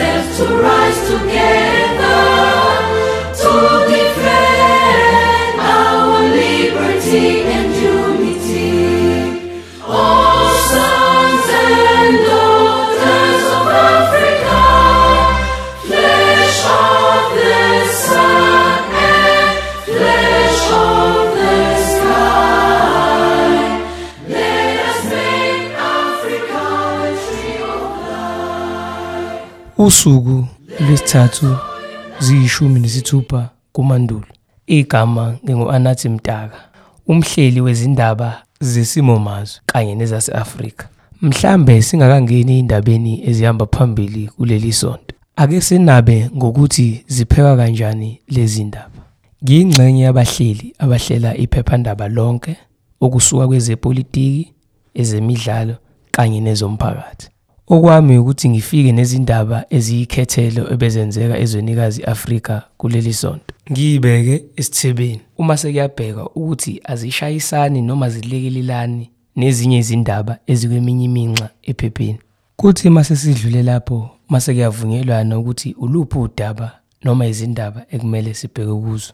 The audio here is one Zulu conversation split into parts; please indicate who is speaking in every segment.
Speaker 1: ourselves to rise together.
Speaker 2: Usuku lwesithathu ziyishumi nesithupha kuMandulo. Igama ngingu-Anathi Mtaka, umhleli wezindaba zesimo mazwe kanye nezase-Afrika. Mhlambe singakangeni indabeni ezihamba phambili kuleli sonto. Ake sinabe ngokuthi zipheka kanjani lezi ndaba. Ngiyingxenye yabahleli abahlela iphephandaba lonke okusuka kwezepolitiki, ezemidlalo kanye nezomphakathi. Okwami ukuthi ngifike nezindaba eziyikhethelo ebezenzeka ezwenikazi Afrika kuleli sonto. Ngiyibeke esithebeni uma sekuyabheka ukuthi azishayisani noma zilekelelani nezinye izindaba ezikweminye iminxa ephepheni. Kuthi mase sidlule lapho mase kuyavunyelwana ukuthi uluphi udaba noma izindaba ekumele sibheke kuzo.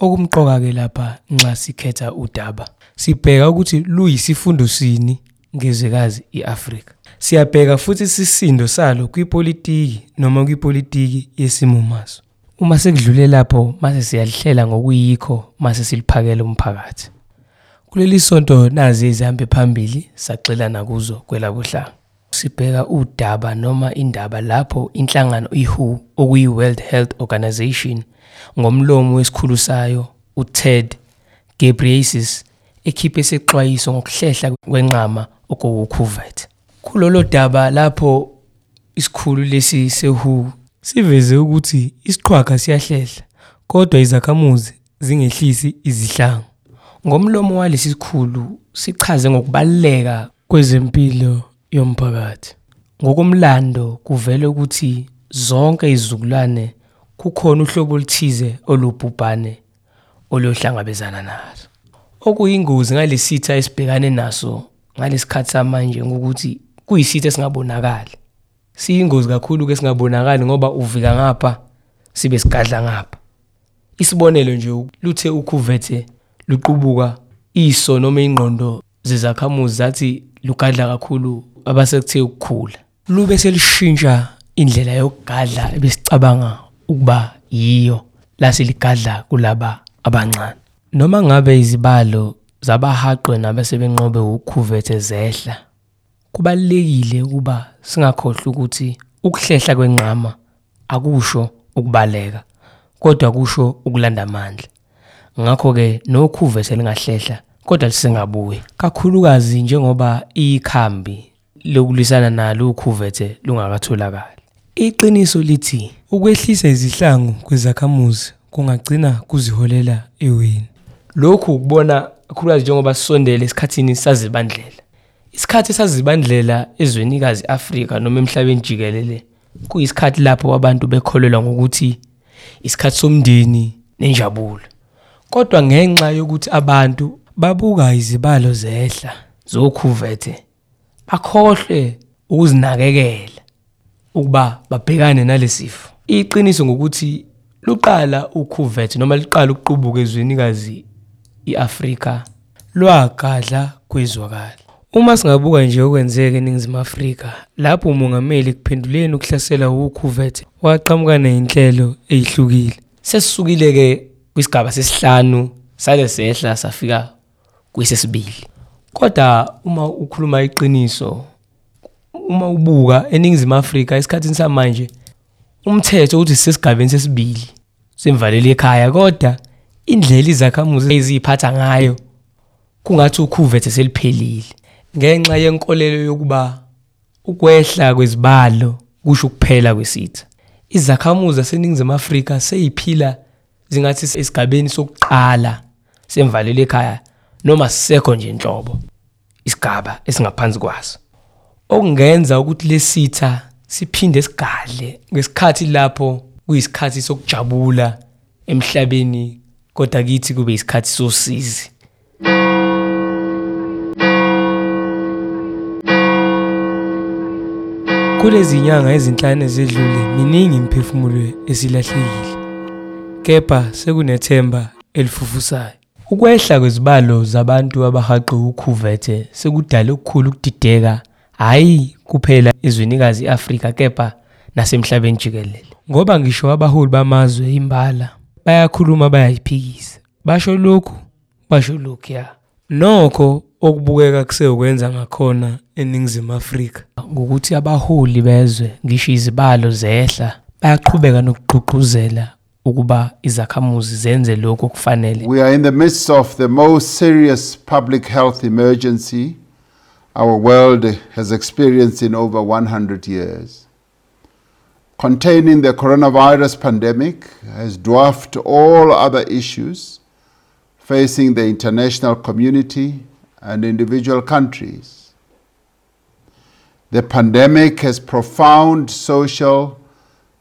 Speaker 2: Okumqoka ke lapha nxa sikhetha udaba sibheka ukuthi luyisifundo sini ngezwekazi iAfrika. Siyabheka futhi isisindo salo kwipolitiki noma kwipolitiki yesimo maso. Uma sekudlule lapho mase siyalihlela ngokuyikho mase siliphakela umphakathi. Kuleli sonto nazi ezihambe phambili saxelana kuzo kwelabuhlanga. Sibheka udaba noma indaba lapho inhlangano iWHO okuyi World Health Organization ngomlomo wesikhulu sayo uTed Ghebreyesus ekhiphe isexwayiso ngokuhlehla kwenqama okuwukhuvethe. Kulolo daba lapho isikhulu lesi seWHO siveze ukuthi isiqhwaga siyahlehla kodwa izakhamuzi zingehlisi izihlangu. Ngomlomo walesi sikhulu sichaze ngokubaluleka kwezempilo yomphakathi. Ngokomlando kuvele ukuthi zonke izizukulwane kukhona uhlobo oluthize olubhubhane oluyohlangabezana naso. Okuyingozi ngalesitha esibhekane naso ngalesikhathi samanje ngokuthi kuyisitha esingabonakali. Siyingozi kakhulu ke singabonakali ngoba uvika ngapha sibe sigadla ngapha. Isibonelo nje luthe ukhuvethe luqubuka iso noma ingqondo zezakhamuzi zathi lugadla kakhulu abasekuthe ukukhula. Lube selishintsha indlela yokugadla ebesicabanga ukuba yiyo lase ligadla kulaba abancane. Noma ngabe izibalo zabahaqwe nabasebenqobe ukhuvethe zehla. Kubalekile ukuba singakhohlwa ukuthi ukuhlehla kwenqama akusho ukubaleka kodwa kusho ukulanda amandla. Ngakho ke nokhuvethe lingahlehla kodwa lisengabuyi. Kakhulukazi njengoba ikhambi lokulwisana nalo ukhuvethe lungakatholakali. Iqiniso lithi ukwehlisa izihlangu kwezakhamuzi kungagcina kuziholela eweni. Lokhu ukubona kakhulukazi njengoba sisondele esikhathini sazibandlela. Isikhathi sazibandlela ezwenikazi Afrika noma emhlabeni jikelele kuyisikhathi lapho abantu bekholelwa ngokuthi isikhathi somndeni nenjabulo. Kodwa ngenxa yokuthi abantu babuka izibalo zehla zokhuvethe bakhohlwe ukuzinakekela ukuba babhekane nalesifo. Iqiniso ngokuthi luqala ukhuvethe noma liqala ukuqubuka ezwenikazi iAfrika lwagadla kwezwakala. Uma singabuka nje okwenzeka eNingizimu Afrika lapho umongameli ekuphenduleni ukuhlasela ukhuvethe waqhamuka nezinhlelo ezihlukile. Sesisukile ke kwisigaba sesihlanu sale sehla safika kwisesibili. Kodwa uma ukhuluma iqiniso uma ubuka eNingizimu Afrika esikhathini samanje umthetho uthi sisesigabeni sesibili semvalelo ekhaya kodwa indlela izakhamuzi eziphatha ngayo kungathi ukhuvethe seliphelile ngenxa yenkolelo yokuba ukwehla kwezibalo kusho ukuphela kwesitha. Izakhamuzi zaseNingizimu Afrika seyiphila zingathi esigabeni sokuqala semvalelo ekhaya noma sisekho nje inhlobo isigaba esingaphansi kwaso. Okungenza ukuthi lesitha siphinde sigadle ngesikhathi lapho kuyisikhathi sokujabula emhlabeni kodwa kithi kube isikhathi sosizi. Kulezi nyanga ezinhlanu ezedlule miningi imiphefumulo esilahlekile. Kepha sekunethemba elifufusayo. Ukwehla kwezibalo zabantu abahaqe ukhuvethe sekudala okukhulu ukudideka hayi kuphela ezwenikazi iAfrika kepha nasemhlabeni jikelele. Ngoba ngisho abaholi bamazwe imbala bayakhuluma bayayiphikisa. Basho lokhu, basho lokhuya. Nokho okubukeka kuseyokwenza ngakhona eNingizimu Afrika ngokuthi abaholi bezwe ngisho izibalo zehla bayaqhubeka nokugqugquzela ukuba izakhamuzi zenze lokho okufanele
Speaker 3: We are in the midst of the most serious public health emergency our world has experienced in over 100 years. Containing the coronavirus pandemic has dwarfed all other issues facing the international community and individual countries. The pandemic has profound social,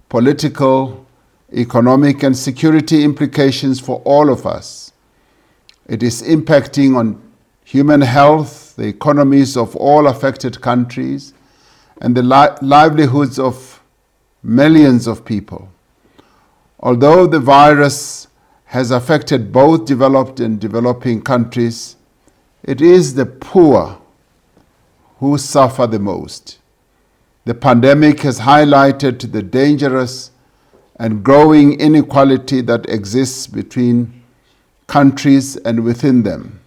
Speaker 3: political, economic, and security implications for all of us. It is impacting on human health, the economies of all affected countries, and the li- livelihoods of millions of people. Although the virus has affected both developed and developing countries, it is the poor who suffer the most. The pandemic has highlighted the dangerous and growing inequality that exists between countries and within them.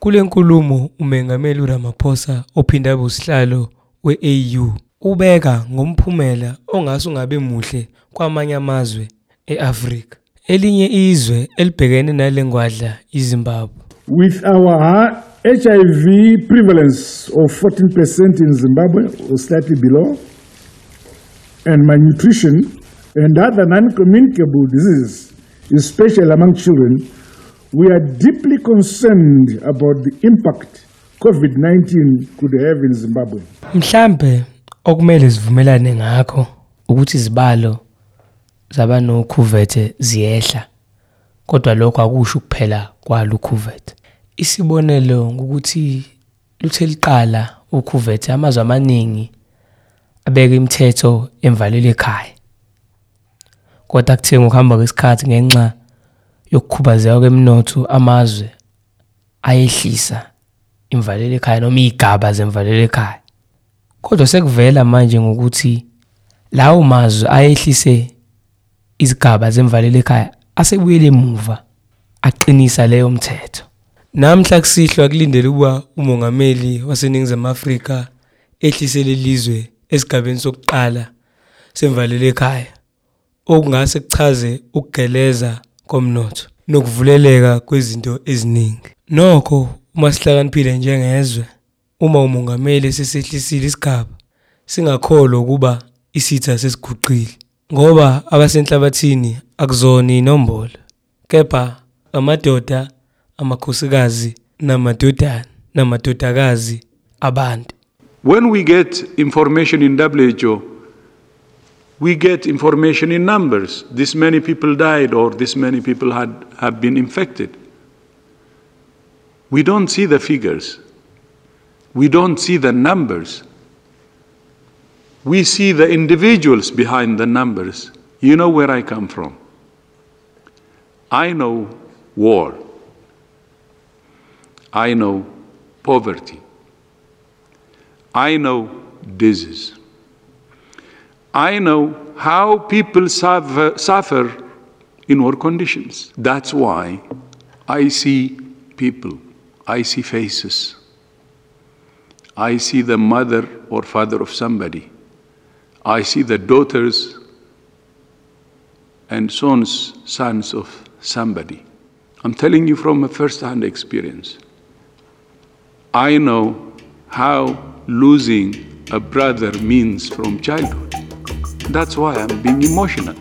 Speaker 2: Kule nkulumo umengameli uRamaphosa ophinda abe usihlalo we-AU ubeka ngomphumela ongase ungabe muhle kwamanye amazwe eAfrika. Elinye izwe elibhekene nale ngwadla iZimbabwe.
Speaker 4: With our hi- HIV prevalence of 14% in Zimbabwe, or slightly below, and malnutrition and other non communicable diseases, especially among children, we are deeply concerned about the impact COVID 19 could have in Zimbabwe.
Speaker 2: Mhlambe okumele sivumelane ngakho ukuthi izibalo zabanokhuvethe ziyehla. Kodwa lokho akusho kuphela kwalukhuvethe. Isibonelo ngokuthi luthe liqala ukhuvethe amazwe amaningi abeka imithetho emvalelo ekhaya. Kodwa kuthe ngokuhamba kwesikhathi ngenxa yokukhubazeka kwemnotho amazwe ayehlisa imvalelo ekhaya noma igaba zemvalelo ekhaya. Kodwa sekuvela manje ngokuthi lawo mazwe ayehlise izigaba zemvalelo ekhaya asebuyele emuva aqinisa leyo mthetho. Namhla kusihlwa kulindele ukuba umongameli waseNingizimu Afrika ehlise lelizwe esigabeni sokuqala semvalelo ekhaya okungase kuchaze ukugeleza komnotho nokuvuleleka kwezinto eziningi. Nokho uma sihlakaniphile njengezwe uma umongameli esesehlisile isigaba singakholwa ukuba isitha sesiguqile ngoba abasenhlabathini akuzona inombolo kepha amadoda amakhosikazi namadodana namadodakazi abantu
Speaker 5: When we get information in WHO, we get information in numbers. This many people died, or this many people had, have been infected. We don't see the figures. We don't see the numbers. We see the individuals behind the numbers. You know where I come from. I know war. I know poverty. I know disease. I know how people suffer, suffer in war conditions. That's why I see people, I see faces. I see the mother or father of somebody. I see the daughters and sons, sons of somebody. I'm telling you from a first hand experience. I know how losing a brother means from childhood. That's why I'm being emotional.